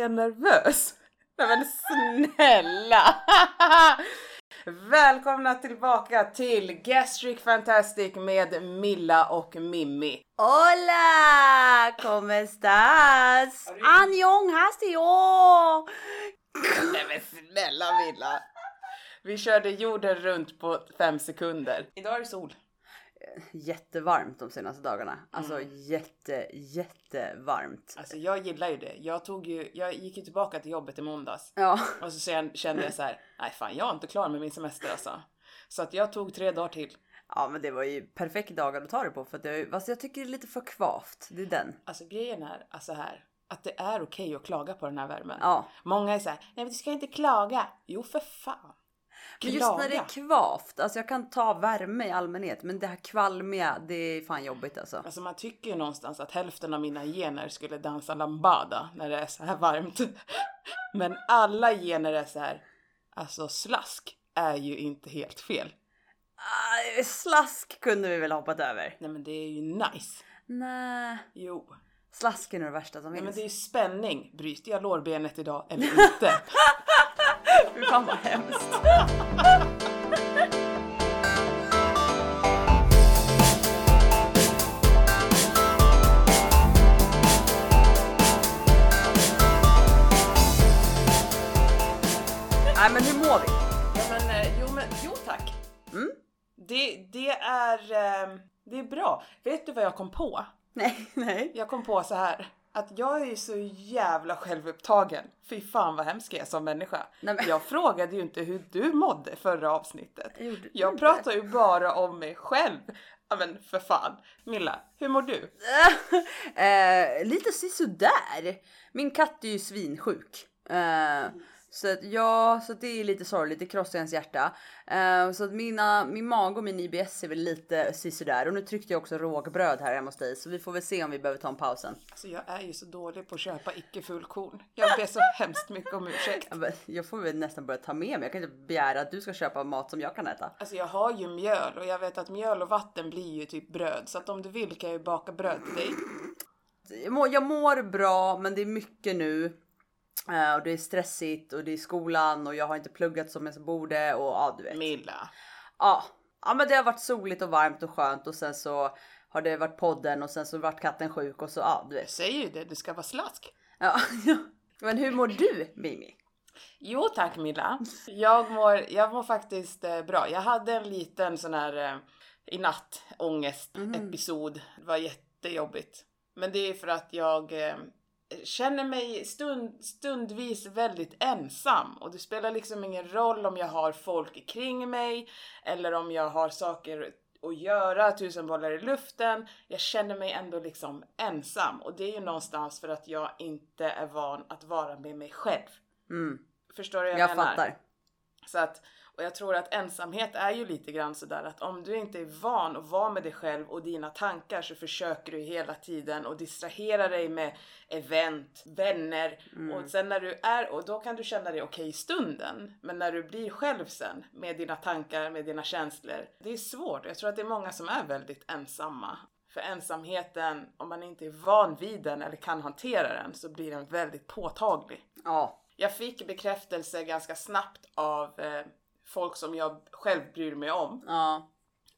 jag nervös? Nej men snälla! Välkomna tillbaka till Gastric Fantastic med Milla och Mimmi. Hola! ¿Cómo estás? Annyeong haseyo! Nej men snälla Milla! Vi körde jorden runt på fem sekunder. Idag är det sol. Jättevarmt de senaste dagarna. Alltså jätte, jättevarmt. Alltså jag gillar ju det. Jag, tog ju, jag gick ju tillbaka till jobbet i måndags. Ja, Och så sen kände jag så här, nej fan jag är inte klar med min semester alltså. Så att jag tog tre dagar till. ja men det var ju perfekt dagar att ta det på för att jag, alltså jag tycker det är lite för kvavt. Det är den. Alltså grejen är alltså här, att det är okej att klaga på den här värmen. Ja. Många är så här, nej men du ska inte klaga. Jo för fan. Men just när det är kvavt, alltså jag kan ta värme i allmänhet men det här kvalmiga, det är fan jobbigt alltså. Alltså man tycker ju någonstans att hälften av mina gener skulle dansa lambada när det är så här varmt. Men alla gener är så här, alltså slask är ju inte helt fel. Ah, slask kunde vi väl hoppat över? Nej men det är ju nice. Nej, Jo. slask är nog det värsta som Nej men finns. det är ju spänning. Bryter jag lårbenet idag eller inte? Fy fan vad hemskt. Nej men hur mår vi? Ja, men, eh, jo, men, jo tack. Mm? Det, det, är, eh, det är bra. Vet du vad jag kom på? Nej, nej. Jag kom på så här. Att jag är så jävla självupptagen. Fy fan vad hemsk jag är som människa. Nej, men- Jag frågade ju inte hur du mådde förra avsnittet. Jag Jag pratar ju bara om mig själv. Ja men för fan. Milla, hur mår du? eh, lite sisådär. Min katt är ju svinsjuk. Eh, så att ja, så det är lite sorgligt. Det krossar ens hjärta. Eh, så att mina, min mage och min IBS är väl lite sisådär. Och nu tryckte jag också rågbröd här hemma hos dig. Så vi får väl se om vi behöver ta en paus sen. Alltså jag är ju så dålig på att köpa icke fullkorn. Jag ber så hemskt mycket om ursäkt. Ja, Jag får väl nästan börja ta med mig. Jag kan inte begära att du ska köpa mat som jag kan äta. Alltså jag har ju mjöl och jag vet att mjöl och vatten blir ju typ bröd. Så att om du vill kan jag ju baka bröd till dig. Jag mår, jag mår bra, men det är mycket nu. Eh, och det är stressigt och det är skolan och jag har inte pluggat som jag borde och ja, du vet. Milla. Ja, ja, men det har varit soligt och varmt och skönt och sen så har det varit podden och sen så vart katten sjuk och så ja, du Jag vet. säger ju det, det ska vara slask. Ja, ja. Men hur mår du Mimi? Jo tack Milla. Jag mår, jag mår faktiskt eh, bra. Jag hade en liten sån här eh, i natt ångest episod. Det var jättejobbigt. Men det är för att jag känner mig stund, stundvis väldigt ensam och det spelar liksom ingen roll om jag har folk kring mig eller om jag har saker att göra, tusen bollar i luften. Jag känner mig ändå liksom ensam och det är ju någonstans för att jag inte är van att vara med mig själv. Mm, Förstår du vad jag jag, menar? fattar. Så att, och jag tror att ensamhet är ju lite grann sådär att om du inte är van att vara med dig själv och dina tankar så försöker du hela tiden och distrahera dig med event, vänner och sen när du är, och då kan du känna dig okej i stunden. Men när du blir själv sen med dina tankar, med dina känslor, det är svårt. Jag tror att det är många som är väldigt ensamma. För ensamheten, om man inte är van vid den eller kan hantera den så blir den väldigt påtaglig. Ja, Jag fick bekräftelse ganska snabbt av eh, folk som jag själv bryr mig om. ja,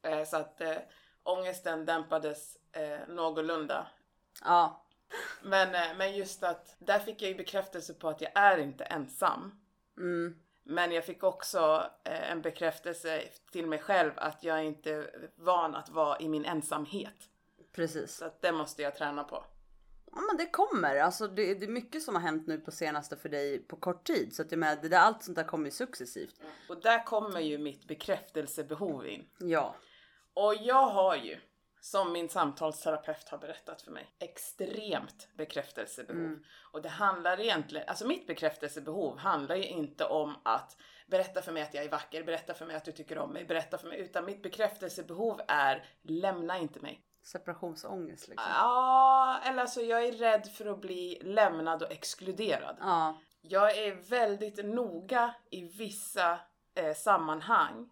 Eh, så att eh, ångesten dämpades eh, någorlunda. ja, Men, eh, men just att där fick jag ju bekräftelse på att jag är inte ensam. mm, Men jag fick också eh, en bekräftelse till mig själv att jag inte är van att vara i min ensamhet. precis. Så att det måste jag träna på. Ja, men det kommer. Alltså, det, det är mycket som har hänt nu på senaste för dig på kort tid. Så att jag menar, det där, allt sånt där kommer ju successivt. Och där kommer ju mitt bekräftelsebehov in. Ja, Och jag har ju, som min samtalsterapeut har berättat för mig, extremt bekräftelsebehov. Och det handlar egentligen, alltså mitt bekräftelsebehov handlar ju inte om att berätta för mig att jag är vacker, berätta för mig att du tycker om mig, berätta för mig, utan mitt bekräftelsebehov är lämna inte mig. Separationsångest liksom. Ja, eller alltså jag är rädd för att bli lämnad och exkluderad. Ja, Jag är väldigt noga i vissa eh, sammanhang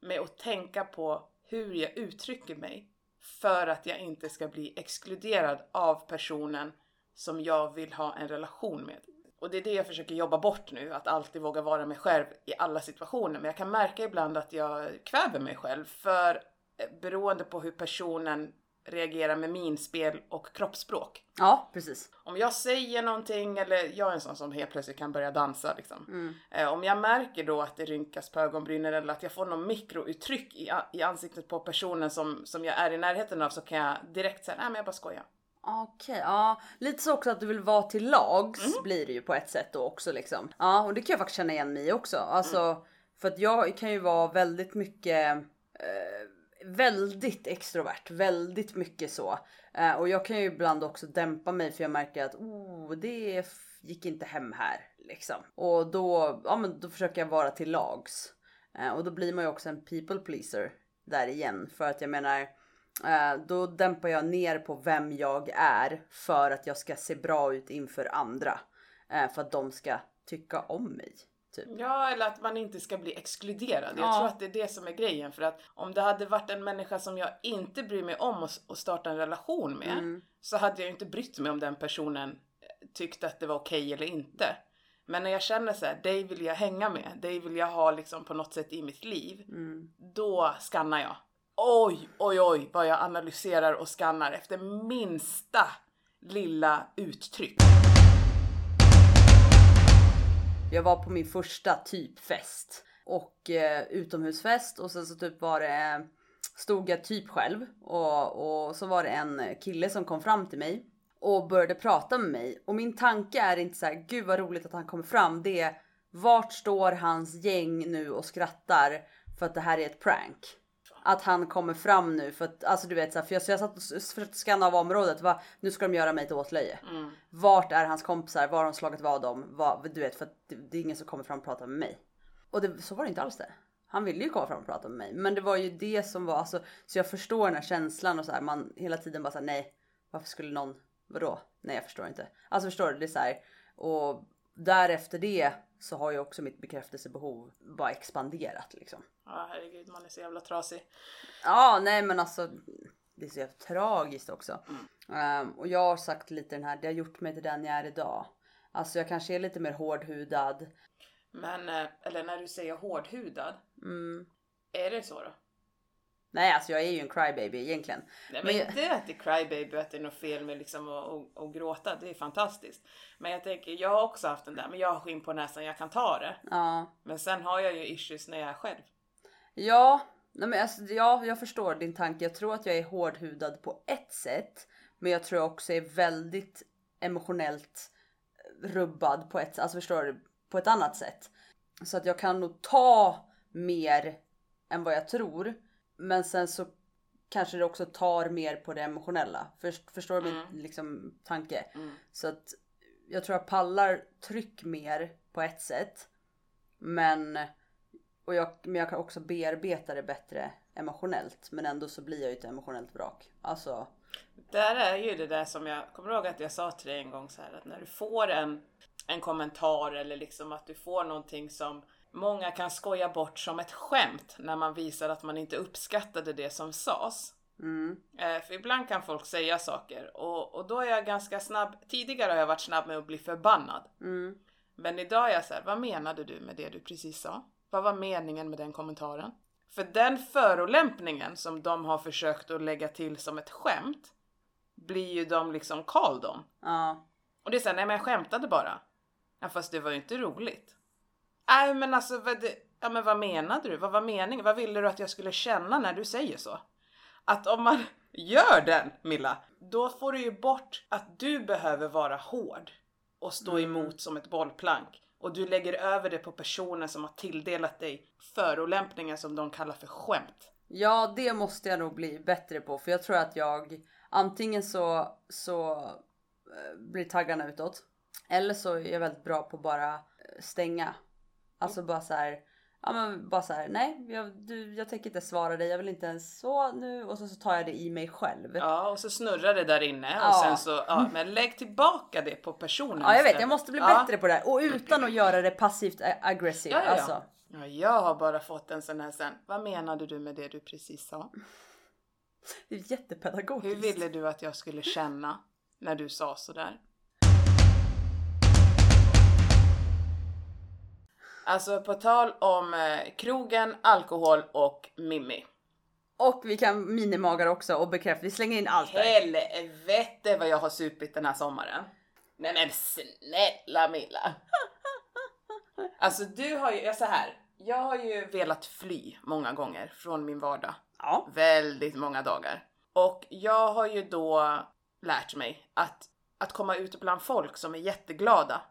med att tänka på hur jag uttrycker mig för att jag inte ska bli exkluderad av personen som jag vill ha en relation med. Och det är det jag försöker jobba bort nu, att alltid våga vara mig själv i alla situationer. Men jag kan märka ibland att jag kväver mig själv för eh, beroende på hur personen reagerar med minspel och kroppsspråk. Ja, precis. Om jag säger någonting, eller jag är en sån som helt plötsligt kan börja dansa liksom. Mm. Eh, om jag märker då att det rynkas på ögonbrynen eller att jag får någon mikrouttryck i, i ansiktet på personen som, som jag är i närheten av så kan jag direkt säga, nej men jag bara skojar. Okej, ja. Lite så också att du vill vara till lags Mm. blir det ju på ett sätt då också liksom. Ja, och det kan jag faktiskt känna igen mig också. Alltså, Mm. för att jag kan ju vara väldigt mycket eh, väldigt extrovert, väldigt mycket så. Eh, och jag kan ju ibland också dämpa mig för jag märker att oh, det gick inte hem här liksom. Och då, ja, men då försöker jag vara till lags. Eh, och då blir man ju också en people pleaser där igen för att jag menar eh, då dämpar jag ner på vem jag är för att jag ska se bra ut inför andra. Eh, för att de ska tycka om mig. Typ. Ja, eller att man inte ska bli exkluderad. Jag Ja. tror att det är det som är grejen. För att om det hade varit en människa som jag inte bryr mig om att starta en relation med Mm. så hade jag inte brytt mig om den personen eh, tyckte att det var okej eller inte. Men när jag känner så här, dig vill jag hänga med, dig vill jag ha liksom på något sätt i mitt liv. Mm. Då skannar jag. Oj, oj, oj vad jag analyserar och skannar efter minsta lilla uttryck. Jag var på min första typfest och eh, utomhusfest och sen så typ var det stod jag typ själv och, och så var det en kille som kom fram till mig och började prata med mig och min tanke är inte så här gud vad roligt att han kommer fram. Det är vart står hans gäng nu och skrattar för att det här är ett prank. Att han kommer fram nu för att alltså du vet så här, för jag, så jag satt och försökte scanna av området. Va? Nu ska de göra mig till åtlöje. Mm. Vart är hans kompisar? Var har de slagit vad om? Vad, du vet för att det, det är ingen som kommer fram och pratar med mig. Och det, så var det inte alls det. Han ville ju komma fram och prata med mig, men det var ju det som var alltså. Så jag förstår den här känslan och så här. Man hela tiden bara såhär nej. Varför skulle någon? Vadå? Nej, jag förstår inte. Alltså förstår du? Det är så här och därefter det så har ju också mitt bekräftelsebehov bara expanderat liksom. Ja, herregud, man är så jävla trasig. Ja, nej men alltså det är så jävla tragiskt också. Ehm, och jag har sagt lite den här, det har gjort mig till den jag är idag. Alltså jag kanske är lite mer hårdhudad. Men, eh, eller när du säger hårdhudad, Mm. är det så då? Nej, alltså jag är ju en crybaby egentligen. Nej men Men inte att det är crybaby, att det är något fel med liksom att, att, att gråta, det är fantastiskt. Men jag tänker, jag har också haft den där, men jag har skinn på näsan, jag kan ta det. Ja, Men sen har jag ju issues när jag är själv. ja, nej men alltså, ja, jag förstår din tanke. Jag tror att jag är hårdhudad på ett sätt, men jag tror jag också är väldigt emotionellt rubbad på ett, alltså förstår du, på ett annat sätt. Så att jag kan nog ta mer än vad jag tror. Men sen så kanske det också tar mer på det emotionella. Först, förstår du min liksom, tanke? Mm. Så att jag tror jag pallar tryck mer på ett sätt. Men, och jag, men jag kan också bearbeta det bättre emotionellt. Men ändå så blir jag ju ett emotionellt vrak. Alltså, Där är ju det där som jag kommer ihåg att jag sa till dig en gång så här att när du får en, en kommentar eller liksom att du får någonting som många kan skoja bort som ett skämt när man visar att man inte uppskattade det som sades. mm, Eh, för ibland kan folk säga saker och, och då är jag ganska snabb. Tidigare har jag varit snabb med att bli förbannad. mm, Men idag är jag så här, vad menade du med det du precis sa? Vad var meningen med den kommentaren? För den förolämpningen som de har försökt att lägga till som ett skämt blir ju de liksom called on. ja, Och det är såhär, nej men jag skämtade bara. Ja fast det var ju inte roligt. Nej men alltså, vad, det, ja, men vad menade du? Vad var meningen? Vad ville du att jag skulle känna när du säger så? Att om man gör den Milla, då får du ju bort att du behöver vara hård och stå emot som ett bollplank. Och du lägger över det på personen som har tilldelat dig förolämpningar som de kallar för skämt. Ja, det måste jag nog bli bättre på för jag tror att jag antingen så så eh, blir taggarna utåt eller så är jag väldigt bra på bara eh, stänga. Alltså bara så här. Ja men bara så här. Nej, jag, du, jag tänker inte svara dig. Jag vill inte ens så nu och så, så tar jag det i mig själv. Ja, Ja, och så snurrar det där inne Ja. och sen så, ja, men lägg tillbaka det på personen jag vet. Jag måste bli Ja. bättre på det här och utan att göra det passivt a- aggressive. Ja, ja, ja. Alltså. Ja, jag har bara fått en sån här sen. Vad menade du med det du precis sa? Det är jättepedagogiskt. Hur ville du att jag skulle känna när du sa sådär? Alltså på tal om eh, krogen, alkohol och Mimmi. Och vi kan minimagar också och bekräfta, vi slänger in allt där. Helvete vad jag har supit den här sommaren. Nej men snälla Milla. Alltså du har ju, jag så här. Jag har ju velat fly många gånger från min vardag. Ja. Väldigt många dagar. Och jag har ju då lärt mig att, att komma ut bland folk som är jätteglada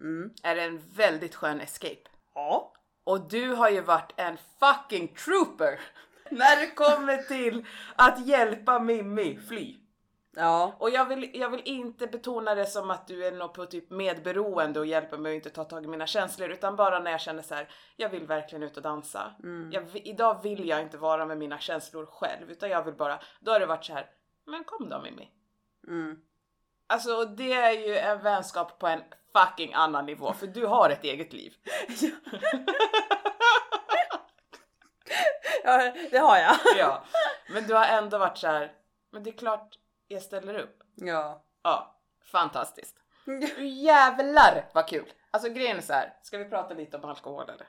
Mm. är en väldigt skön escape. Ja. Och du har ju varit en fucking trooper när det kommer till att hjälpa Mimmi fly. Ja. Och jag vill, jag vill inte betona det som att du är något på typ medberoende och hjälper mig att inte ta tag i mina känslor utan bara när jag känner så här, jag vill verkligen ut och dansa. Jag, vi- idag vill jag inte vara med mina känslor själv utan jag vill bara, då har det varit så här, men kom då Mimmi. Mm. Alltså det är ju en vänskap på en fucking annan nivå för du har ett eget liv. ja, det har jag. Ja, men du har ändå varit så här, men det är klart jag ställer upp. Ja. Ja, fantastiskt. Jävlar vad kul! Alltså grejen är så här, ska vi prata lite om alkohol eller?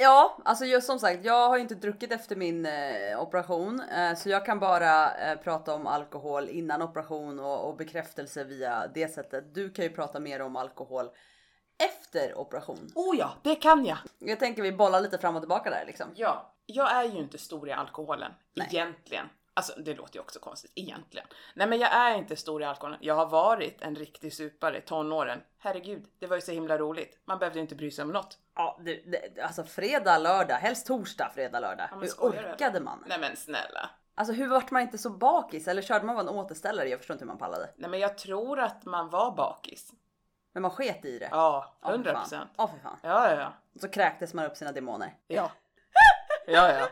Ja, alltså just som sagt, jag har ju inte druckit efter min eh, operation eh, så jag kan bara eh, prata om alkohol innan operation och, och bekräftelse via det sättet. Du kan ju prata mer om alkohol efter operation. Oh ja, det kan jag! Jag tänker vi bollar lite fram och tillbaka där liksom. Ja, jag är ju inte stor i alkoholen Nej. egentligen. Alltså det låter ju också konstigt egentligen. Nej men jag är inte stor i alkoholen. Jag har varit en riktig supare i tonåren. Herregud, det var ju så himla roligt. Man behövde ju inte bry sig om något. Ja, det, det, alltså fredag, lördag, helst torsdag, fredag, lördag. men Hur orkade man? Nej men snälla. Alltså hur vart man inte så bakis? Eller körde man bara en återställare? Jag förstår inte hur man pallade. Nej men jag tror att man var bakis. Men man sket i det. Ja, Ja, för 100 fan. procent. Ja, för fan. Ja, ja, ja. Så kräktes man upp sina demoner. Ja. Ja, ja.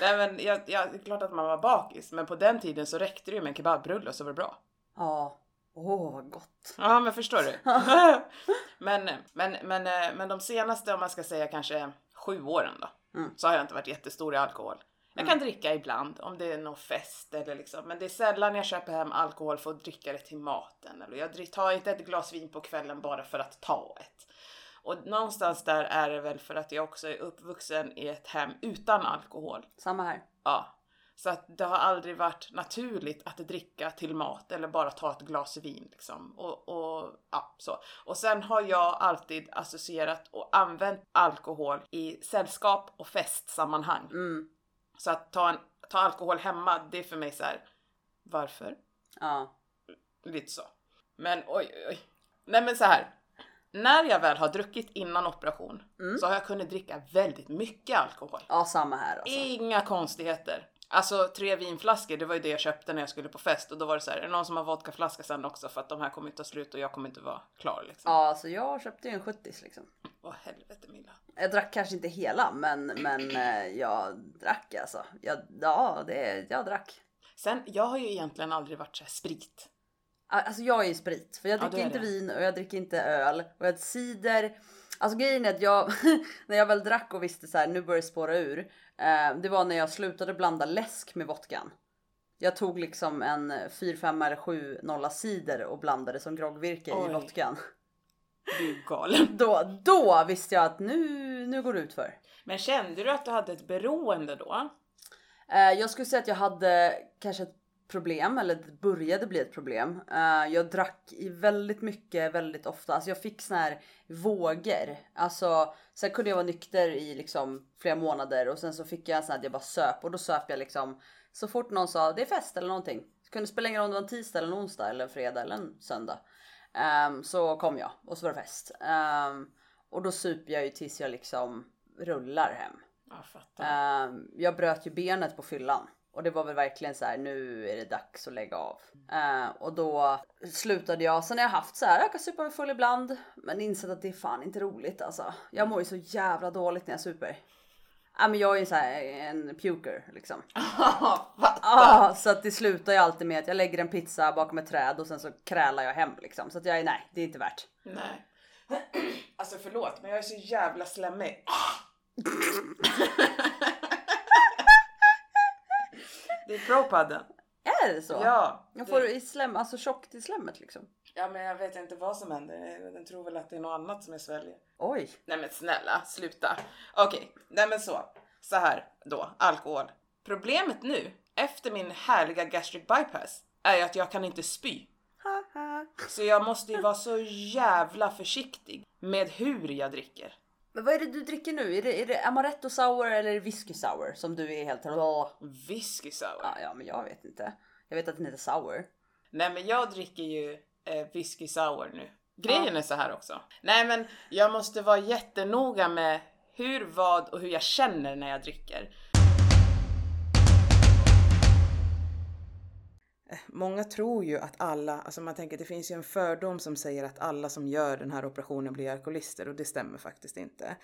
Nej men jag, jag, det är klart att man var bakis, men på den tiden så räckte det ju med en kebabrulle och så var det bra. Ja. Åh, vad gott. Ja men förstår du? men, men, men, eh, men de senaste, om man ska säga kanske sju åren då, Mm. så har jag inte varit jättestor i alkohol. Jag kan dricka ibland om det är någon fest eller liksom, men det är sällan jag köper hem alkohol för att dricka det till maten. Eller jag tar inte ett glas vin på kvällen bara för att ta ett. Och någonstans där är det väl för att jag också är uppvuxen i ett hem utan alkohol. Samma här. Ja. Så att det har aldrig varit naturligt att dricka till mat eller bara ta ett glas vin liksom. Och, och, ja, så. och sen har jag alltid associerat och använt alkohol i sällskap och festsammanhang. Mm. Så att ta, en, ta alkohol hemma, det är för mig så här. varför? Ja. Lite så. Men oj, oj, oj. Nej men så här. När jag väl har druckit innan operation så har jag kunnat dricka väldigt mycket alkohol. Ja, samma här alltså. Inga konstigheter. Alltså tre vinflaskor, det var ju det jag köpte när jag skulle på fest och då var det så här, är det någon som har vodkaflaska sen också för att de här kommer inte ta slut och jag kommer inte vara klar liksom. Ja, alltså jag köpte ju en 70 liksom. Åh helvete Milla. Jag drack kanske inte hela, men, men eh, jag drack alltså. Jag, ja, det, jag drack. Sen, jag har ju egentligen aldrig varit så här sprit. Alltså jag är ju sprit, för jag Ja, dricker är inte det. vin och jag dricker inte öl och jag cider. Alltså grejen är att jag, när jag väl drack och visste så här, nu börjar det spåra ur. Eh, det var när jag slutade blanda läsk med vodkan. Jag tog liksom en 4-5 eller 7 nolla cider och blandade som groggvirke i Oj. vodkan. Du är galen. Då, då visste jag att nu, nu går det ut för. Men kände du att du hade ett beroende då? Eh, jag skulle säga att jag hade kanske ett problem eller det började bli ett problem. Eh, jag drack i väldigt mycket väldigt ofta. Alltså jag fick såna här vågor. Alltså sen kunde jag vara nykter i liksom flera månader och sen så fick jag sån att jag bara söp och då söp jag liksom så fort någon sa det är fest eller någonting. Det kunde spela ingen roll om det var en tisdag eller en onsdag eller en fredag eller en söndag. Ehm, så kom jag och så var det fest. Ehm, och då super jag ju tills jag liksom rullar hem. Jag. Ehm, jag bröt ju benet på fyllan och det var väl verkligen så här. Nu är det dags att lägga av Ehm, och då slutade jag. Sen har jag haft så här. Jag kan supa mig full ibland, men insett att det är fan inte roligt alltså. Jag mår ju så jävla dåligt när jag super. Ja, men jag är ju så här en puker liksom. Ah, så att det slutar ju alltid med att jag lägger en pizza bakom ett träd och sen så krälar jag hem liksom. Så att jag är nej, det är inte värt. Nej. Alltså förlåt, men jag är så jävla slemmig. det är propadden. Är det så? Ja. Jag det- får i slem, alltså tjockt i slemmet liksom. Ja men jag vet inte vad som händer. Den tror väl att det är något annat som jag sväljer. Oj. Nej men snälla, sluta. Okej, nej men så. Så här då, alkohol. Problemet nu, efter min härliga gastric bypass, är ju att jag kan inte spy. Så jag måste ju vara så jävla försiktig med hur jag dricker. Men vad är det du dricker nu? Är det, är det amaretto sour eller whisky sour som du är helt... Åh. Whisky sour. Ja, ja, men jag vet inte. Jag vet att den heter sour. Nej men jag dricker ju eh, whisky sour nu. Grejen är så här också. Nej men jag måste vara jättenoga med hur, vad och hur jag känner när jag dricker. Många tror ju att alla, alltså man tänker det finns ju en fördom som säger att alla som gör den här operationen blir alkoholister och det stämmer faktiskt inte.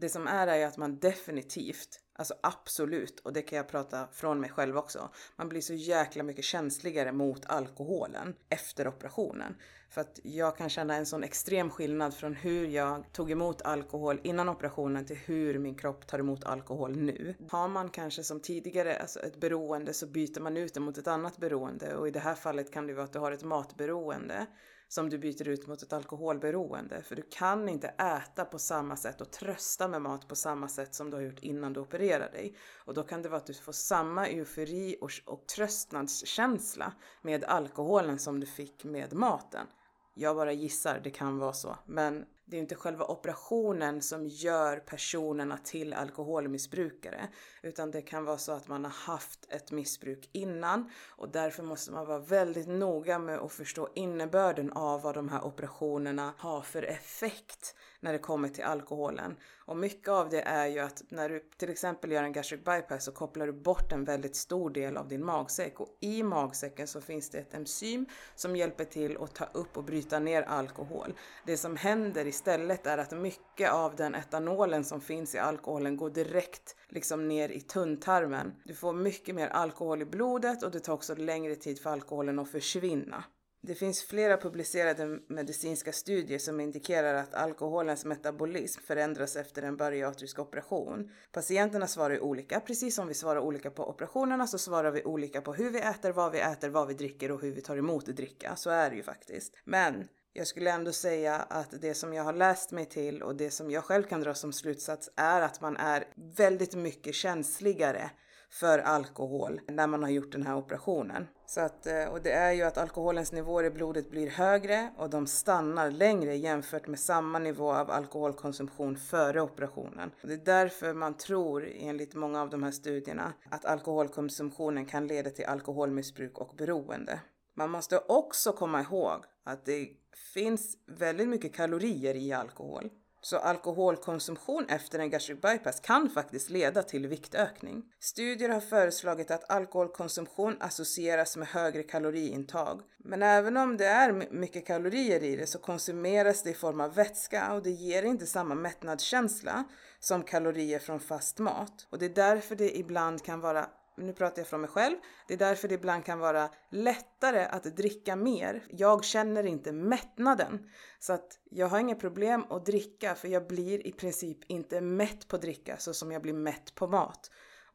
Det som är är att man definitivt, alltså absolut, och det kan jag prata från mig själv också, man blir så jäkla mycket känsligare mot alkoholen efter operationen. För att jag kan känna en sån extrem skillnad från hur jag tog emot alkohol innan operationen till hur min kropp tar emot alkohol nu. Har man kanske som tidigare alltså ett beroende så byter man ut det mot ett annat beroende och i det här fallet kan det vara att du har ett matberoende som du byter ut mot ett alkoholberoende. För du kan inte äta på samma sätt och trösta med mat på samma sätt som du har gjort innan du opererar dig. Och då kan det vara att du får samma eufori och, och tröstnadskänsla med alkoholen som du fick med maten. Jag bara gissar, det kan vara så. Men det är inte själva operationen som gör personerna till alkoholmissbrukare. Utan det kan vara så att man har haft ett missbruk innan och därför måste man vara väldigt noga med att förstå innebörden av vad de här operationerna har för effekt när det kommer till alkoholen. Och mycket av det är ju att när du till exempel gör en gastric bypass så kopplar du bort en väldigt stor del av din magsäck och i magsäcken så finns det ett enzym som hjälper till att ta upp och bryta ner alkohol. Det som händer istället är att mycket av den etanolen som finns i alkoholen går direkt liksom ner i tunntarmen. Du får mycket mer alkohol i blodet och det tar också längre tid för alkoholen att försvinna. Det finns flera publicerade medicinska studier som indikerar att alkoholens metabolism förändras efter en bariatrisk operation. Patienterna svarar ju olika, precis som vi svarar olika på operationerna så svarar vi olika på hur vi äter, vad vi äter, vad vi dricker och hur vi tar emot dricka. Så är det ju faktiskt. Men jag skulle ändå säga att det som jag har läst mig till och det som jag själv kan dra som slutsats är att man är väldigt mycket känsligare för alkohol när man har gjort den här operationen. Så att, eh, och det är ju att alkoholens nivåer i blodet blir högre och de stannar längre jämfört med samma nivå av alkoholkonsumtion före operationen. Det är därför man tror, enligt många av de här studierna, att alkoholkonsumtionen kan leda till alkoholmissbruk och beroende. Man måste också komma ihåg att det finns väldigt mycket kalorier i alkohol. Så alkoholkonsumtion efter en gastric bypass kan faktiskt leda till viktökning. Studier har föreslagit att alkoholkonsumtion associeras med högre kaloriintag. Men även om det är mycket kalorier i det så konsumeras det i form av vätska och det ger inte samma mättnadskänsla som kalorier från fast mat. Och det är därför det ibland kan vara nu pratar jag från mig själv. Det är därför det ibland kan vara lättare att dricka mer. Jag känner inte mättnaden. Så att jag har inga problem att dricka för jag blir i princip inte mätt på dricka så som jag blir mätt på mat.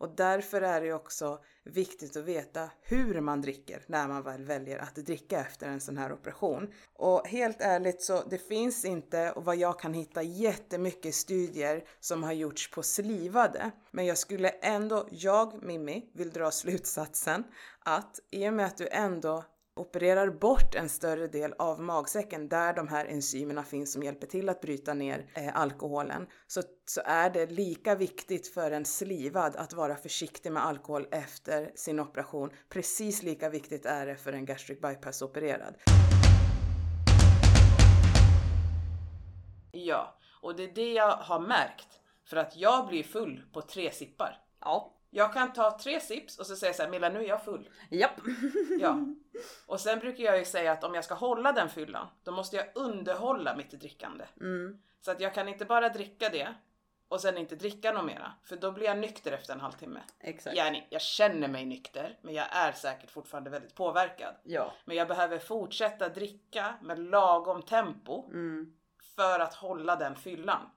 Och därför är det också viktigt att veta hur man dricker när man väl väljer att dricka efter en sån här operation. Och helt ärligt så det finns inte, och vad jag kan hitta, jättemycket studier som har gjorts på slivade. Men jag skulle ändå, jag Mimmi, vill dra slutsatsen att i och med att du ändå opererar bort en större del av magsäcken där de här enzymerna finns som hjälper till att bryta ner eh, alkoholen så, så är det lika viktigt för en slivad att vara försiktig med alkohol efter sin operation. Precis lika viktigt är det för en gastric bypass opererad. Ja, och det är det jag har märkt. För att jag blir full på tre sippar. Ja. Jag kan ta tre sips och så säger jag så här, Milla nu är jag full. Japp. Ja. Och sen brukar jag ju säga att om jag ska hålla den fyllan, då måste jag underhålla mitt drickande. Mm. Så att jag kan inte bara dricka det och sen inte dricka något mera. För då blir jag nykter efter en halvtimme. Exakt. Jag, jag känner mig nykter, men jag är säkert fortfarande väldigt påverkad. Ja. Men jag behöver fortsätta dricka med lagom tempo Mm. för att hålla den fyllan.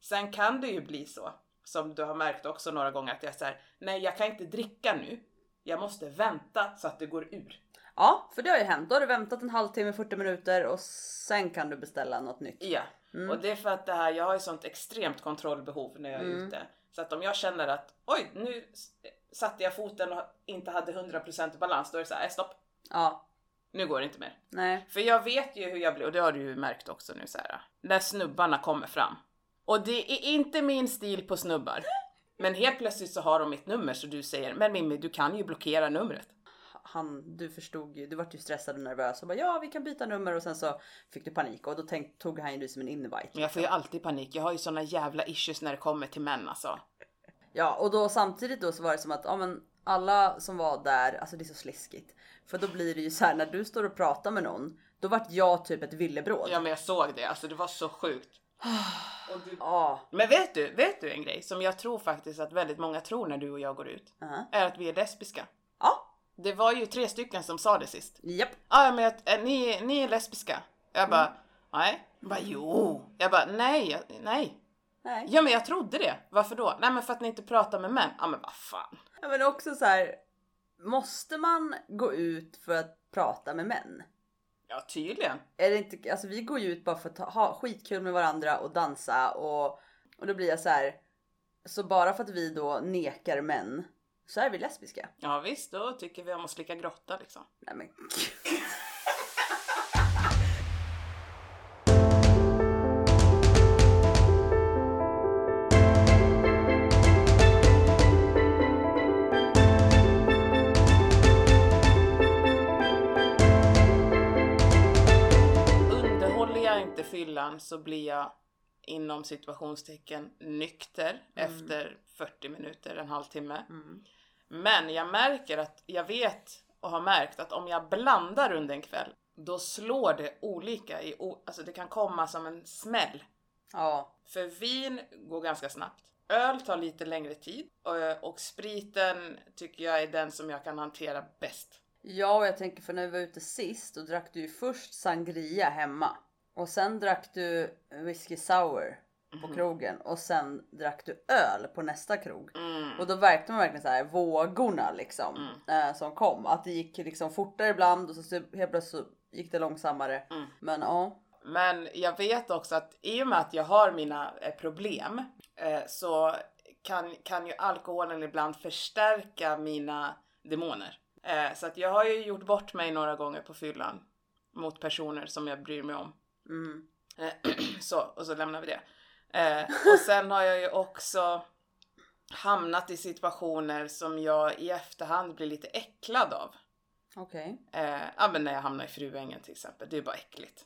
Sen kan det ju bli så, som du har märkt också några gånger, att jag säger nej jag kan inte dricka nu. Jag måste vänta så att det går ur. Ja, för det har ju hänt. Då har du väntat en halvtimme, 40 minuter och sen kan du beställa något nytt. Ja, och det är för att det här, jag har ju sånt extremt kontrollbehov när jag är ute. Så att om jag känner att oj, nu satte jag foten och inte hade 100% balans, då är det så här, "Nej, stopp, Ja, nu går det inte mer. nej. För jag vet ju hur jag blir, och det har du ju märkt också nu här. När snubbarna kommer fram. Och det är inte min stil på snubbar. Men helt plötsligt så har de mitt nummer så du säger, men Mimmi du kan ju blockera numret. Han, du förstod ju, du vart ju stressad och nervös och bara ja vi kan byta nummer och sen så fick du panik och då tänk, tog han ju det som en invite. Men jag får ju alltid panik, jag har ju såna jävla issues när det kommer till män alltså. Ja och då samtidigt då så var det som att ja men alla som var där, alltså det är så sliskigt. För då blir det ju så här när du står och pratar med någon, då vart jag typ ett villebråd. Ja men jag såg det, alltså det var så sjukt. Du... Ja. Men vet du, vet du en grej som jag tror faktiskt att väldigt många tror när du och jag går ut? Uh-huh. Är att vi är lesbiska. Ja. Det var ju tre stycken som sa det sist. Japp. Ja men jag, äh, ni, ni är lesbiska. Jag bara, nej. Jag bara, jo. Jag bara, nej, jag- nej. Nej. Ja men jag trodde det. Varför då? Nej men för att ni inte pratar med män. Ja men vad fan. Ja, men också så här. Måste man gå ut för att prata med män? Ja tydligen. Är det inte, alltså vi går ju ut bara för att ha, skitkul med varandra och dansa och, och då blir jag så här. Så bara för att vi då nekar män så är vi lesbiska. Ja visst, då tycker vi om att slicka grotta liksom. Nej men fyllan så blir jag inom situationstecken nykter efter 40 minuter, en halvtimme. Men jag märker att jag vet och har märkt att om jag blandar under en kväll då slår det olika. I, alltså det kan komma som en smäll. ja. För vin går ganska snabbt. Öl tar lite längre tid och, och spriten tycker jag är den som jag kan hantera bäst. Ja och jag tänker för när vi var ute sist då drack du ju först sangria hemma. Och sen drack du whisky sour på krogen och sen drack du öl på nästa krog. Och då märkte man verkligen så här vågorna liksom eh, som kom. Att det gick liksom fortare ibland och så helt plötsligt så gick det långsammare. Men ja. Men jag vet också att i och med att jag har mina eh, problem eh, så kan, kan ju alkoholen ibland förstärka mina demoner. Eh, så att jag har ju gjort bort mig några gånger på fyllan mot personer som jag bryr mig om. Mm. Eh, så, och så lämnar vi det. Eh, och sen har jag ju också hamnat i situationer som jag i efterhand blir lite äcklad av. Okej. Eh, ja men när jag hamnar i fruängen till exempel, det är bara äckligt.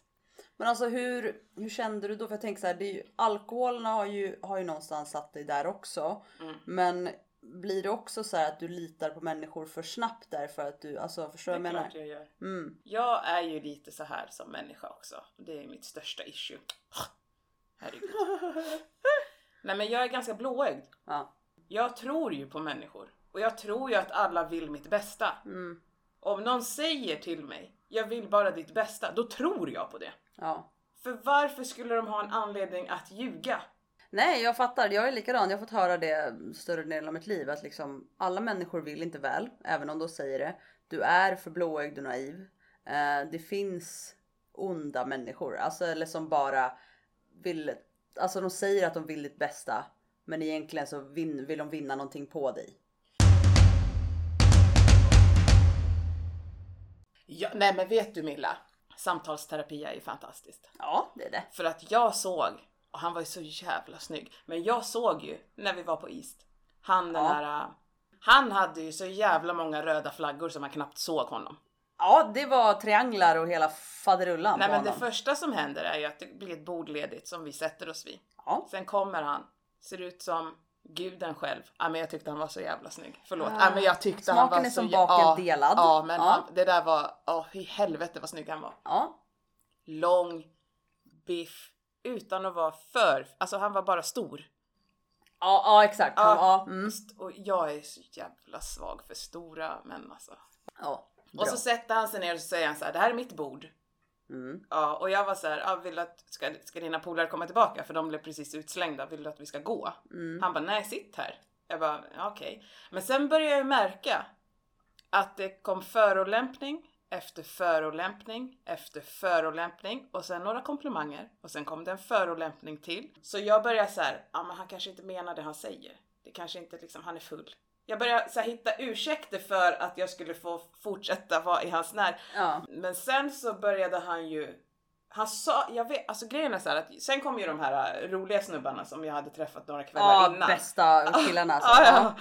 Men alltså hur, hur kände du då? För jag tänker så här, det är ju, alkoholen har ju, har ju någonstans satt dig där också. Mm. Men blir det också så här att du litar på människor för snabbt där för att du, alltså förstår Det du vad är jag menar? klart jag gör. Mm. Jag är ju lite så här som människa också. Det är mitt största issue. Herregud. Nej men jag är ganska blåögd. Ja. Jag tror ju på människor. Och jag tror ju att alla vill mitt bästa. Mm. Om någon säger till mig, jag vill bara ditt bästa, då tror jag på det. Ja. För varför skulle de ha en anledning att ljuga? Nej jag fattar, jag är likadan. Jag har fått höra det större delen av mitt liv att liksom alla människor vill inte väl, även om de säger det. Du är för blåögd och naiv. Eh, det finns onda människor, alltså eller som bara vill, alltså de säger att de vill ditt bästa, men egentligen så vin, vill de vinna någonting på dig. Ja, nej men vet du Milla? Samtalsterapi är ju fantastiskt. Ja, det är det. För att jag såg, och han var ju så jävla snygg, men jag såg ju när vi var på East, han den Ja. här, äh, han hade ju så jävla många röda flaggor som man knappt såg honom. Ja, det var trianglar och hela faderullan Nej men det honom. första som händer är ju att det blir ett bord ledigt som vi sätter oss vid. Ja. Sen kommer han, ser ut som guden själv. Ja men jag tyckte han var så jävla snygg. Förlåt. Ah, Ja men jag tyckte han smaken var är som baken ja, delad. Ja men Ja. Han, det där var, åh i helvete vad snygg han var. Ja. Lång, biff, utan att vara för, alltså han var bara stor. Ja, ja exakt. Ja. Ja, mm. Och jag är så jävla svag för stora män alltså. ja. Bra. Och så sätter han sig ner och så säger han så här, det här är mitt bord. Mm. Ja, och jag var så här, ja, vill att, ska, ska dina polare komma tillbaka? För de blev precis utslängda. Vill du att vi ska gå? Mm. Han bara, nej sitt här. Jag bara, ja, okej. Men sen började jag märka att det kom förolämpning, efter förolämpning efter förolämpning och sen några komplimanger och sen kom det en förolämpning till. Så jag började så här, ja men han kanske inte menar det han säger. Det kanske inte liksom, han är full. Jag började så här, hitta ursäkter för att jag skulle få fortsätta vara i hans när. Ja. Men sen så började han ju han sa, jag vet, alltså grejen är så här att sen kom ju de här äh, roliga snubbarna som jag hade träffat några kvällar Ja, innan. bästa killarna alltså. Ja, ja.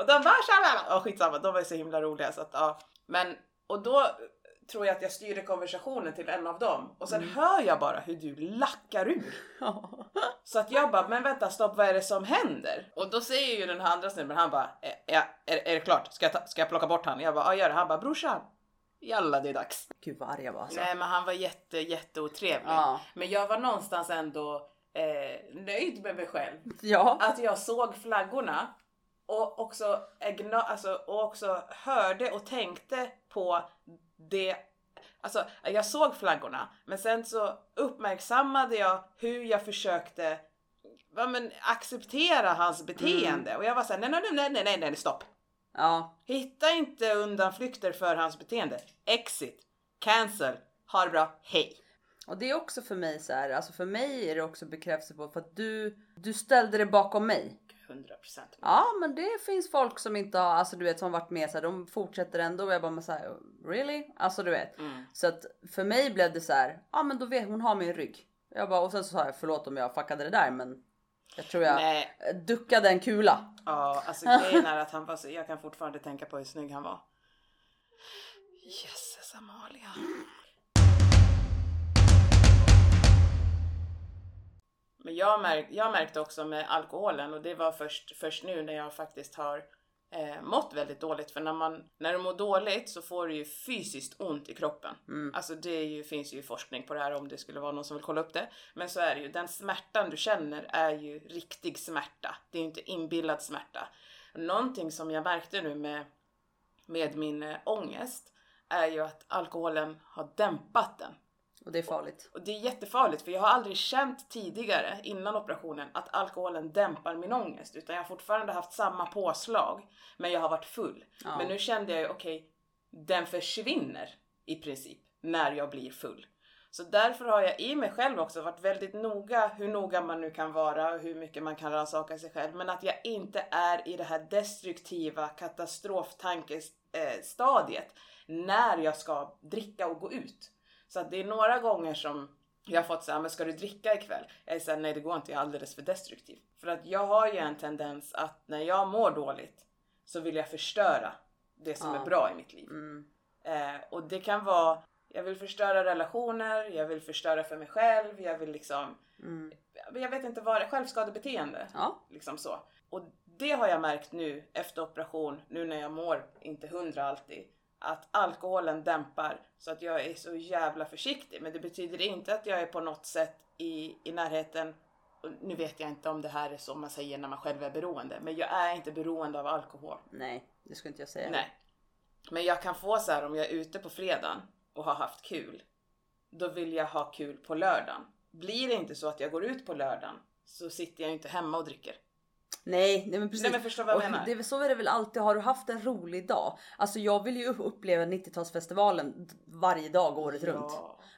Och de bara tja, ja skitsamma, de var ju så himla roliga så att ja. Men, och då tror jag att jag styrde konversationen till en av dem och sen hör jag bara hur du lackar ur. Så att jag bara, men vänta stopp vad är det som händer? Och då säger ju den här andra snubben, han bara, "Eh, ja, är, är det klart? Ska jag, ta, ska jag plocka bort han? Jag bara, ja gör det. Han bara, brorsan, jalla det är dags. Gud vad arg jag var alltså. Nej men han var jätte jätteotrevlig. Ja. Men jag var någonstans ändå eh, nöjd med mig själv. Ja. Att jag såg flaggorna och också, ägna, alltså, och också hörde och tänkte på det Alltså jag såg flaggorna men sen så uppmärksammade jag hur jag försökte ja, men, acceptera hans beteende och jag var såhär nej nej nej nej nej nej stopp. Ja. Hitta inte undanflykter för hans beteende. Exit. Cancel. Ha det bra. Hej. Och det är också för mig så här, alltså för mig är det också bekräftelse på för att du, du ställde dig bakom mig. 100 procent. Ja men det finns folk som inte har, alltså du vet som varit med så här, de fortsätter ändå och jag bara men så här, really? Alltså du vet. Mm. Så att för mig blev det så här, ja men då vet hon har min rygg. Jag bara och sen så sa jag förlåt om jag fuckade det där men jag tror jag Nej, duckade en kula. ja alltså grejen är att han var så, jag kan fortfarande tänka på hur snygg han var. Jösses Amalia. Men jag, märk, jag märkte också med alkoholen och det var först, först nu när jag faktiskt har eh, mått väldigt dåligt. För när, man, när du mår dåligt så får du ju fysiskt ont i kroppen. Alltså det ju, finns ju forskning på det här om det skulle vara någon som vill kolla upp det. Men så är det ju, den smärtan du känner är ju riktig smärta. Det är ju inte inbillad smärta. Någonting som jag märkte nu med, med min eh, ångest är ju att alkoholen har dämpat den. Och det är farligt. Och det är jättefarligt för jag har aldrig känt tidigare innan operationen att alkoholen dämpar min ångest utan jag har fortfarande haft samma påslag men jag har varit full. Ja. Men nu kände jag ju okej, den försvinner i princip när jag blir full. Så därför har jag i mig själv också varit väldigt noga hur noga man nu kan vara och hur mycket man kan rannsaka sig själv. Men att jag inte är i det här destruktiva katastroftankestadiet när jag ska dricka och gå ut. Så att det är några gånger som jag har fått säga, men ska du dricka ikväll? Jag är såhär, nej det går inte, jag är alldeles för destruktiv. För att jag har ju en tendens att när jag mår dåligt så vill jag förstöra det som Ja. är bra i mitt liv. Mm. Eh, och det kan vara, jag vill förstöra relationer, jag vill förstöra för mig själv, jag vill liksom, Mm. jag vet inte vad det är, självskadebeteende. Ja. Liksom så. Och det har jag märkt nu efter operation, nu när jag mår inte hundra alltid, att alkoholen dämpar så att jag är så jävla försiktig. Men det betyder inte att jag är på något sätt i, i närheten, och nu vet jag inte om det här är så man säger när man själv är beroende, men jag är inte beroende av alkohol. Nej, det skulle inte jag säga. Nej. Men jag kan få så här om jag är ute på fredagen och har haft kul. Då vill jag ha kul på lördagen. Blir det inte så att jag går ut på lördagen så sitter jag inte hemma och dricker. Nej, nej men precis. Nej men förstår vad jag Och menar? det så är det väl alltid. Har du haft en rolig dag? Alltså jag vill ju uppleva 90-talsfestivalen varje dag året runt.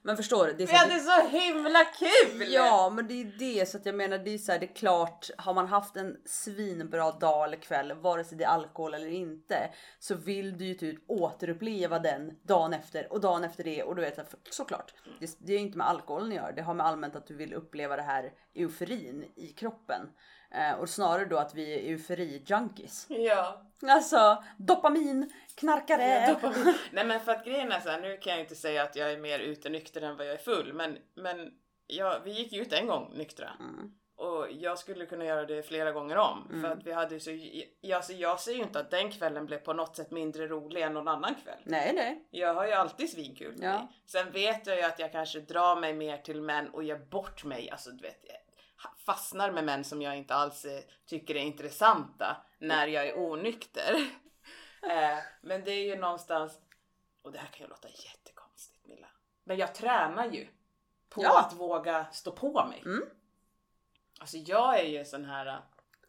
Men förstår du? Det är Vi hade så himla kul! Ja, men det är det så att jag menar, det är så här, det är klart. Har man haft en svinbra dag eller kväll, vare sig det är alkohol eller inte, så vill du ju typ återuppleva den dagen efter och dagen efter det och du vet så- såklart. Det, det är inte med alkoholen att göra. Det har med allmänt att du vill uppleva det här euforin i kroppen och snarare då att vi är eufori-junkies. Ja. Alltså dopamin, knarkare. Ja, dopamin. Nej men för att grejen är så här, nu kan jag inte säga att jag är mer utenykter än vad jag är full, men, men ja, vi gick ju ut en gång nyktra. Mm. Och jag skulle kunna göra det flera gånger om. För att vi hade ju så, jag, så jag ser ju inte att den kvällen blev på något sätt mindre rolig än någon annan kväll. Nej, nej. Jag har ju alltid svinkul. Ja. mig. Sen vet jag ju att jag kanske drar mig mer till män och ger bort mig. Alltså du vet, jag fastnar med män som jag inte alls eh, tycker är intressanta när jag är onykter. eh, men det är ju någonstans, och det här kan ju låta jättekonstigt Milla. Men jag tränar ju på Ja. att våga stå på mig. Mm. Alltså jag är ju sån här eh,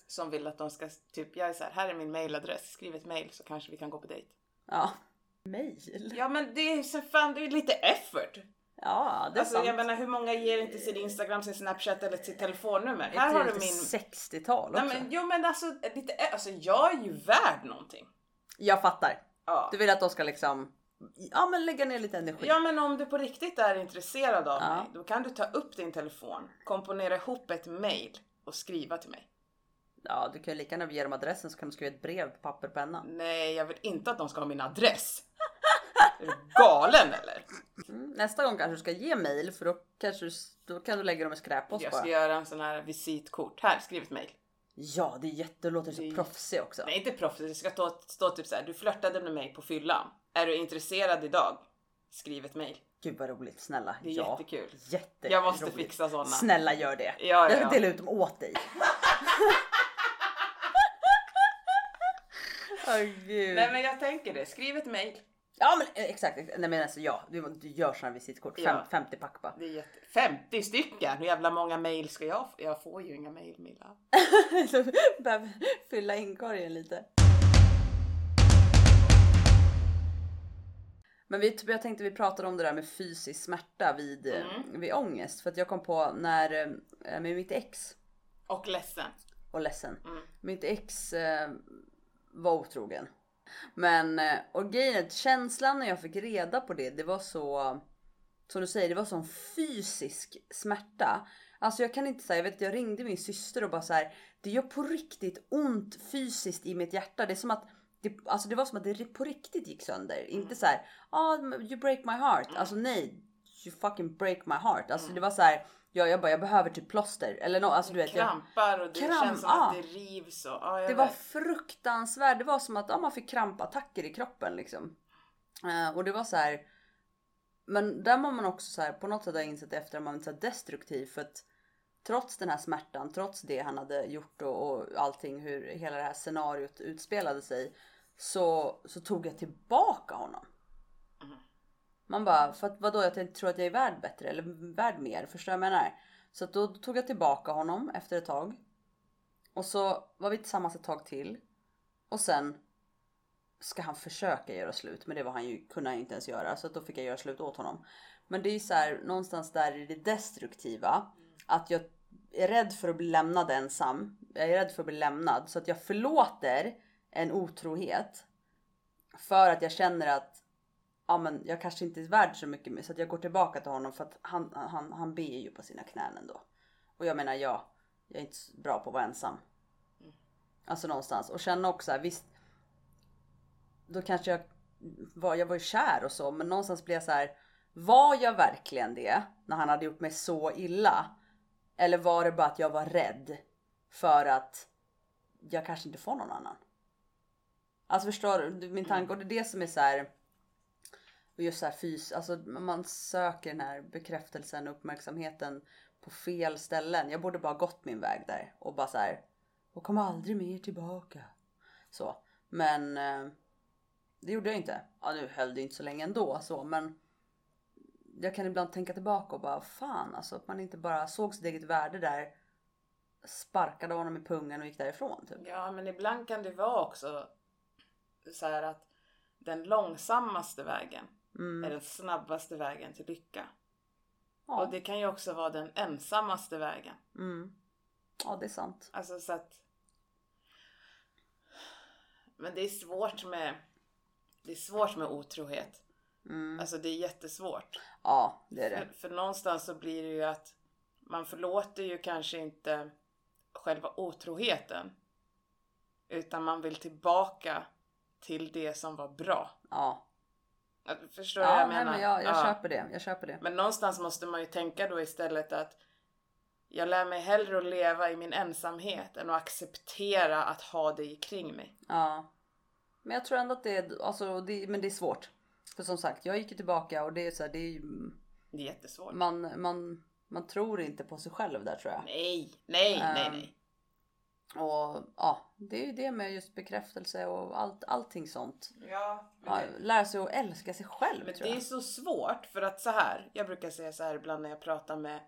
som vill att de ska, typ jag är så här, här är min mailadress, skriv ett mail så kanske vi kan gå på dejt. Ja. Mail? Ja men det är så fan, det är lite effort. Ja, det är Alltså sant. jag menar hur många ger inte sin Instagram, sin Snapchat eller sitt telefonnummer? Här har du min... 60-tal också. Nej men jo men alltså, lite, alltså jag är ju värd någonting. Jag fattar. Ja. Du vill att de ska liksom, ja men lägga ner lite energi. Ja men om du på riktigt är intresserad av Ja. mig, då kan du ta upp din telefon, komponera ihop ett mail och skriva till mig. Ja, du kan ju lika gärna ge dem adressen så kan du skriva ett brev på papper och penna. Nej, jag vill inte att de ska ha min adress. Är du galen eller? Mm. Nästa gång kanske du ska ge mail för då kanske du, då kan du lägga dem i skräppost Jag bara. ska göra en sån här visitkort. Här, skriv ett mail. Ja, det är jätte, låter så Det proffsig också. Nej, inte proffsigt. Det ska stå, stå typ så här. Du flörtade med mig på fyllan. Är du intresserad idag? Skriv ett mail. Gud vad roligt, snälla. Det är ja. jättekul. Jätte Jag måste fixa såna. Snälla gör det. Ja, ja, Jag ja. ska dela ut dem åt dig. Gud. Nej men jag tänker det. Skriv ett mail. Ja men eh, exakt, exakt. nej men alltså ja, du, du gör sådana visitkort. Fem, Ja. 50 pack bara. Det är jätte... 50 stycken! Hur jävla många mail ska jag få? Jag får ju inga mail Milla. Så behöver fylla inkorgen lite. Men vi, jag tänkte vi pratade om det där med fysisk smärta vid, eh, Mm. vid ångest. För att jag kom på när eh, med mitt ex Och ledsen. och ledsen. Mm. Mitt ex eh, var otrogen. Men eh, och grejen är att känslan när jag fick reda på det, det var så som du säger, det var sån fysisk smärta. Alltså jag kan inte säga, jag vet jag ringde min syster och bara så här, det gör på riktigt ont fysiskt i mitt hjärta. Det är som att det, alltså det var som att det på riktigt gick sönder. Inte så här, ah, you break my heart. Alltså nej, you fucking break my heart. Alltså det var så här, ja, jag bara, jag behöver typ plåster eller något. Alltså du vet. Jag, Krampar och det Kramp, känns som ja. att det rivs och... Jag det var vet. fruktansvärt. Det var som att ja, man fick krampattacker i kroppen liksom. Eh, och det var så här. Men där var man också så här på något sätt har jag insett efter att man var destruktiv för att trots den här smärtan, trots det han hade gjort och, och allting hur hela det här scenariot utspelade sig så, så tog jag tillbaka honom. Man bara, för att vadå, jag tror att jag är värd bättre eller värd mer, förstår du vad jag menar? Så att då tog jag tillbaka honom efter ett tag. Och så var vi tillsammans ett tag till. Och sen ska han försöka göra slut, men det var han ju, kunde han ju inte ens göra. Så att då fick jag göra slut åt honom. Men det är ju så här, någonstans där i det destruktiva. Att jag är rädd för att bli lämnad ensam. Jag är rädd för att bli lämnad. Så att jag förlåter en otrohet. För att jag känner att ja, men jag kanske inte är värd så mycket mer. Så att jag går tillbaka till honom för att han, han, han ber ju på sina knän ändå. Och jag menar ja, jag är inte så bra på att vara ensam. Alltså någonstans. Och känna också här, visst. Då kanske jag var, jag var ju kär och så. Men någonstans blir jag så här. Var jag verkligen det? När han hade gjort mig så illa? Eller var det bara att jag var rädd? För att jag kanske inte får någon annan. Alltså förstår du min tanke? Och det är det som är så här. Och just så här fys, alltså man söker den här bekräftelsen och uppmärksamheten på fel ställen. Jag borde bara gått min väg där och bara så här. Och kom aldrig mer tillbaka. Så. Men eh, det gjorde jag inte. Ja nu höll det inte så länge ändå så men. Jag kan ibland tänka tillbaka och bara fan alltså att man inte bara såg sitt eget värde där. Sparkade honom i pungen och gick därifrån typ. Ja, men ibland kan det vara också så här att den långsammaste vägen är den snabbaste vägen till lycka. Ja. Och det kan ju också vara den ensammaste vägen. Mm. Ja det är sant. Alltså så att... Men det är svårt med... Det är svårt med otrohet. Mm. Alltså det är jättesvårt. Ja det är det. För, för någonstans så blir det ju att man förlåter ju kanske inte själva otroheten. Utan man vill tillbaka till det som var bra. Ja. Förstår du vad Ja, jag nej, menar? men jag, jag Ja. köper det. Jag köper det. Men någonstans måste man ju tänka då istället att jag lär mig hellre att leva i min ensamhet än att acceptera att ha dig kring mig. Ja. Men jag tror ändå att det är, alltså, det, men det är svårt. För som sagt, jag gick ju tillbaka och det är så här, det är ju, Det är jättesvårt. man, man, man tror inte på sig själv där tror jag. Nej, nej, nej, Ehm, nej. Och ja, det är ju det med just bekräftelse och allt, allting sånt. Ja, men Ja, lära sig att älska sig själv Men det är så svårt för att så här. Jag brukar säga så här ibland när jag pratar med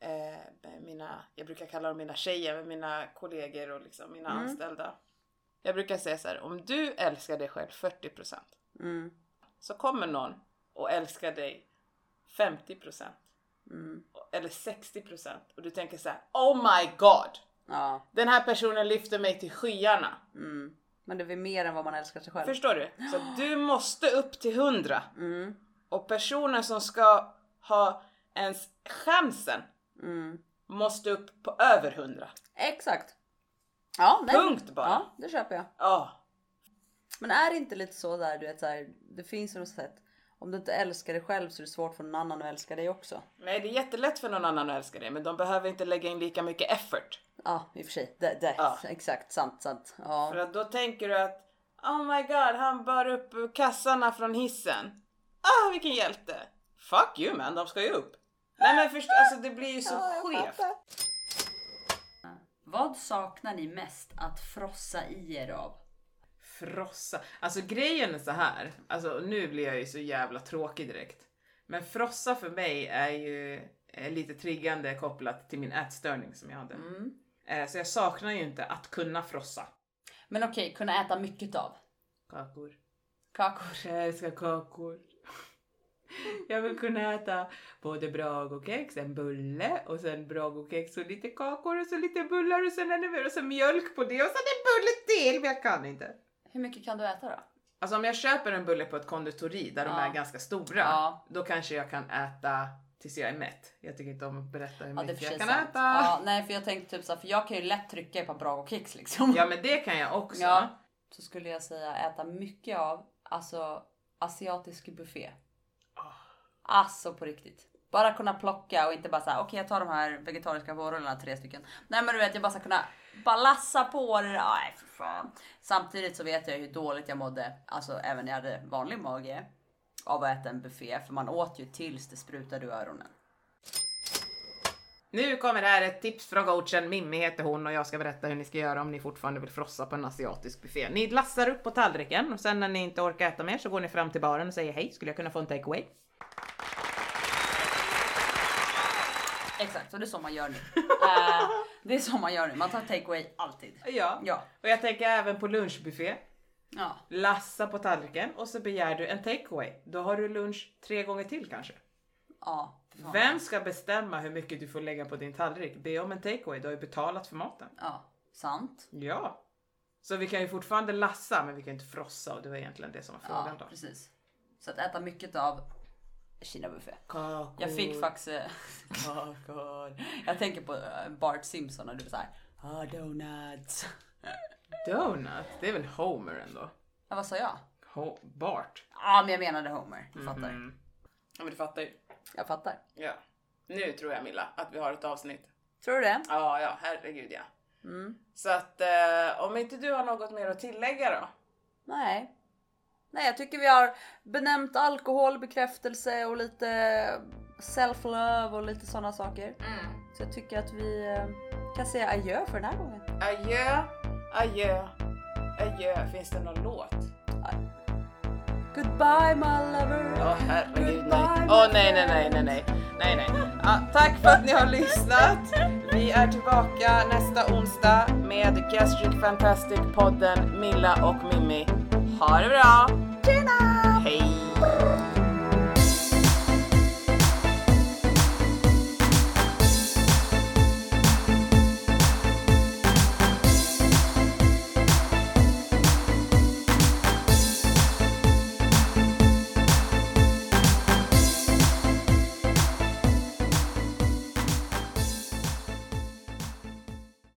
eh, mina, jag brukar kalla dem mina tjejer, med mina kollegor och liksom mina Mm. anställda. Jag brukar säga så här, om du älskar dig själv 40% Mm. så kommer någon och älskar dig 50% Mm. eller 60% och du tänker så här: Oh my god! Ja. Den här personen lyfter mig till skyarna. Mm. Men det är väl mer än vad man älskar sig själv. Förstår du? Så du måste upp till 100 Mm. och personen som ska ha ens chansen Mm. måste upp på över 100. Exakt. Ja, nej. Punkt bara. Ja, det köper jag. Ja. Men är det inte lite så där, du vet så här, det finns något sätt. Om du inte älskar dig själv så är det svårt för någon annan att älska dig också. Nej, det är jättelätt för någon annan att älska dig, men de behöver inte lägga in lika mycket effort. Ja, i och för sig. Det, det. Ja. Exakt, sant, sant. För Ja. att då tänker du att Oh my god, han bar upp kassarna från hissen. Ah, vilken hjälte! Fuck you man, de ska ju upp. Nej men först, alltså det blir ju så skevt. Vad saknar ni mest att frossa i er av? Frossa. Alltså grejen är så här. Alltså nu blir jag ju så jävla tråkig direkt. Men frossa för mig är ju eh, lite triggande kopplat till min ätstörning som jag hade. Mm. Eh, Så jag saknar ju inte att kunna frossa. Men okej, kunna äta mycket av. Kakor. Kakor. Jag älskar kakor. Jag vill kunna äta både brag och kex, en bulle och sen brag och kex och lite kakor och så lite bullar och sen ännu mer och så mjölk på det och sen en bulle till men jag kan inte. Hur mycket kan du äta då? Alltså om jag köper en bulle på ett konditori där de Ja. är ganska stora, Ja. då kanske jag kan äta tills jag är mätt. Jag tycker inte om att berätta hur Ja, mycket jag kan sant. äta. Ja, nej, för jag tänkte typ så för jag kan ju lätt trycka par bra och kicks liksom. Ja men det kan jag också. Ja. Så skulle jag säga äta mycket av, alltså asiatisk buffé. Ah. Alltså på riktigt. Bara kunna plocka och inte bara säga okej jag tar de här vegetariska vårrullarna tre stycken. Nej men du vet jag bara ska kunna bara lassa på det. Nej för fan. Samtidigt så vet jag hur dåligt jag mådde, alltså även när jag hade vanlig mage. Av att äta en buffé för man åt ju tills det sprutade ur öronen. Nu kommer här ett tips från coachen. Mimmi heter hon och jag ska berätta hur ni ska göra om ni fortfarande vill frossa på en asiatisk buffé. Ni lassar upp på tallriken och sen när ni inte orkar äta mer så går ni fram till baren och säger hej, skulle jag kunna få en takeaway? Exakt, och det är så man gör nu. Eh, det är så man gör nu. Man tar takeaway alltid. Ja. Ja. Och jag tänker även på lunchbuffé. Ja. Lassa på tallriken och så begär du en takeaway. Då har du lunch tre gånger till kanske. Ja. Vem ska bestämma hur mycket du får lägga på din tallrik? Be om en takeaway, du har ju betalat för maten. Ja. Sant. Ja. Så vi kan ju fortfarande lassa men vi kan inte frossa och det var egentligen det som var frågan Ja, då. precis. Så att äta mycket av Kina buffé. Kakor. Jag fick faktiskt... eh, Kakor. Jag tänker på eh, Bart Simpson och du såhär. Ah, donuts. Donut, det är väl Homer ändå? Ja, vad sa jag? Ho- Bart. Ja, men jag menade Homer. Du fattar. Mm. Ja men du fattar ju. Jag fattar. Ja. Nu tror jag Milla att vi har ett avsnitt. Tror du det? Ja, ja, herregud ja. Mm. Så att eh, om inte du har något mer att tillägga då? Nej. Nej, jag tycker vi har benämnt alkohol, bekräftelse och lite self-love och lite sådana saker. Så jag tycker att vi eh, kan säga adjö för den här gången. Adjö, adjö, adjö. Finns det någon låt? Goodbye my lover. Åh herregud nej. Åh my nej nej nej nej nej. Nej nej. Ja, tack för att ni har lyssnat. Vi är tillbaka nästa onsdag med Gastric Fantastic podden Milla och Mimmi. Ha det bra! Tjena!